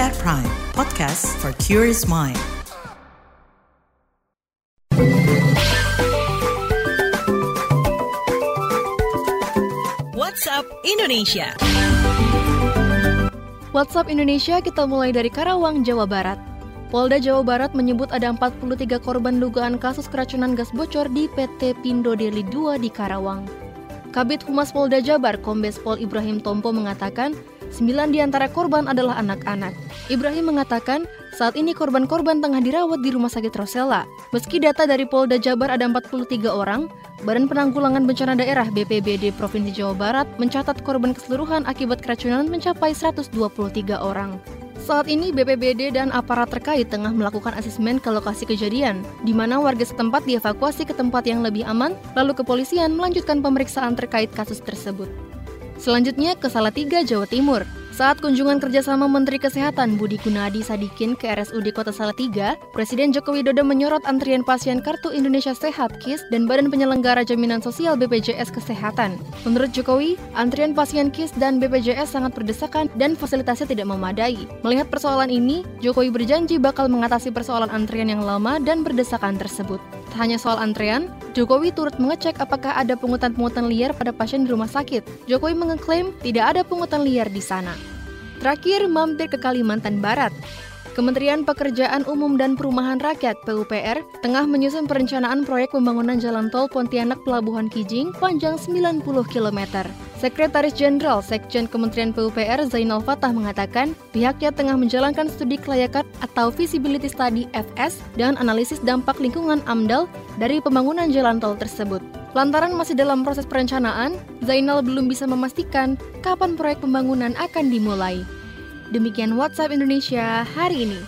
at Prime, podcast for curious mind. WhatsApp Indonesia. WhatsApp Indonesia kita mulai dari Karawang, Jawa Barat. Polda Jawa Barat menyebut ada 43 korban dugaan kasus keracunan gas bocor di PT Pindo Deli 2 di Karawang. Kabit Humas Polda Jabar Kombes Pol Ibrahim Tompo mengatakan, sembilan di antara korban adalah anak-anak. Ibrahim mengatakan, saat ini korban-korban tengah dirawat di Rumah Sakit Rosella. Meski data dari Polda Jabar ada 43 orang, Badan Penanggulangan Bencana Daerah BPBD Provinsi Jawa Barat mencatat korban keseluruhan akibat keracunan mencapai 123 orang. Saat ini BPBD dan aparat terkait tengah melakukan asesmen ke lokasi kejadian, di mana warga setempat dievakuasi ke tempat yang lebih aman, lalu kepolisian melanjutkan pemeriksaan terkait kasus tersebut. Selanjutnya ke Salatiga, Jawa Timur. Saat kunjungan kerjasama Menteri Kesehatan Budi Gunadi Sadikin ke RSUD Kota Salatiga, Presiden Joko Widodo menyorot antrian pasien Kartu Indonesia Sehat KIS dan Badan Penyelenggara Jaminan Sosial BPJS Kesehatan. Menurut Jokowi, antrian pasien KIS dan BPJS sangat berdesakan dan fasilitasnya tidak memadai. Melihat persoalan ini, Jokowi berjanji bakal mengatasi persoalan antrian yang lama dan berdesakan tersebut. Tak hanya soal antrean, Jokowi turut mengecek apakah ada pungutan-pungutan liar pada pasien di rumah sakit. Jokowi mengeklaim tidak ada pungutan liar di sana. Terakhir, mampir ke Kalimantan Barat. Kementerian Pekerjaan Umum dan Perumahan Rakyat PUPR tengah menyusun perencanaan proyek pembangunan jalan tol Pontianak Pelabuhan Kijing panjang 90 km. Sekretaris Jenderal Sekjen Kementerian PUPR Zainal Fatah mengatakan pihaknya tengah menjalankan studi kelayakan atau feasibility study FS dan analisis dampak lingkungan AMDAL dari pembangunan jalan tol tersebut. Lantaran masih dalam proses perencanaan, Zainal belum bisa memastikan kapan proyek pembangunan akan dimulai. Demikian WhatsApp Indonesia hari ini.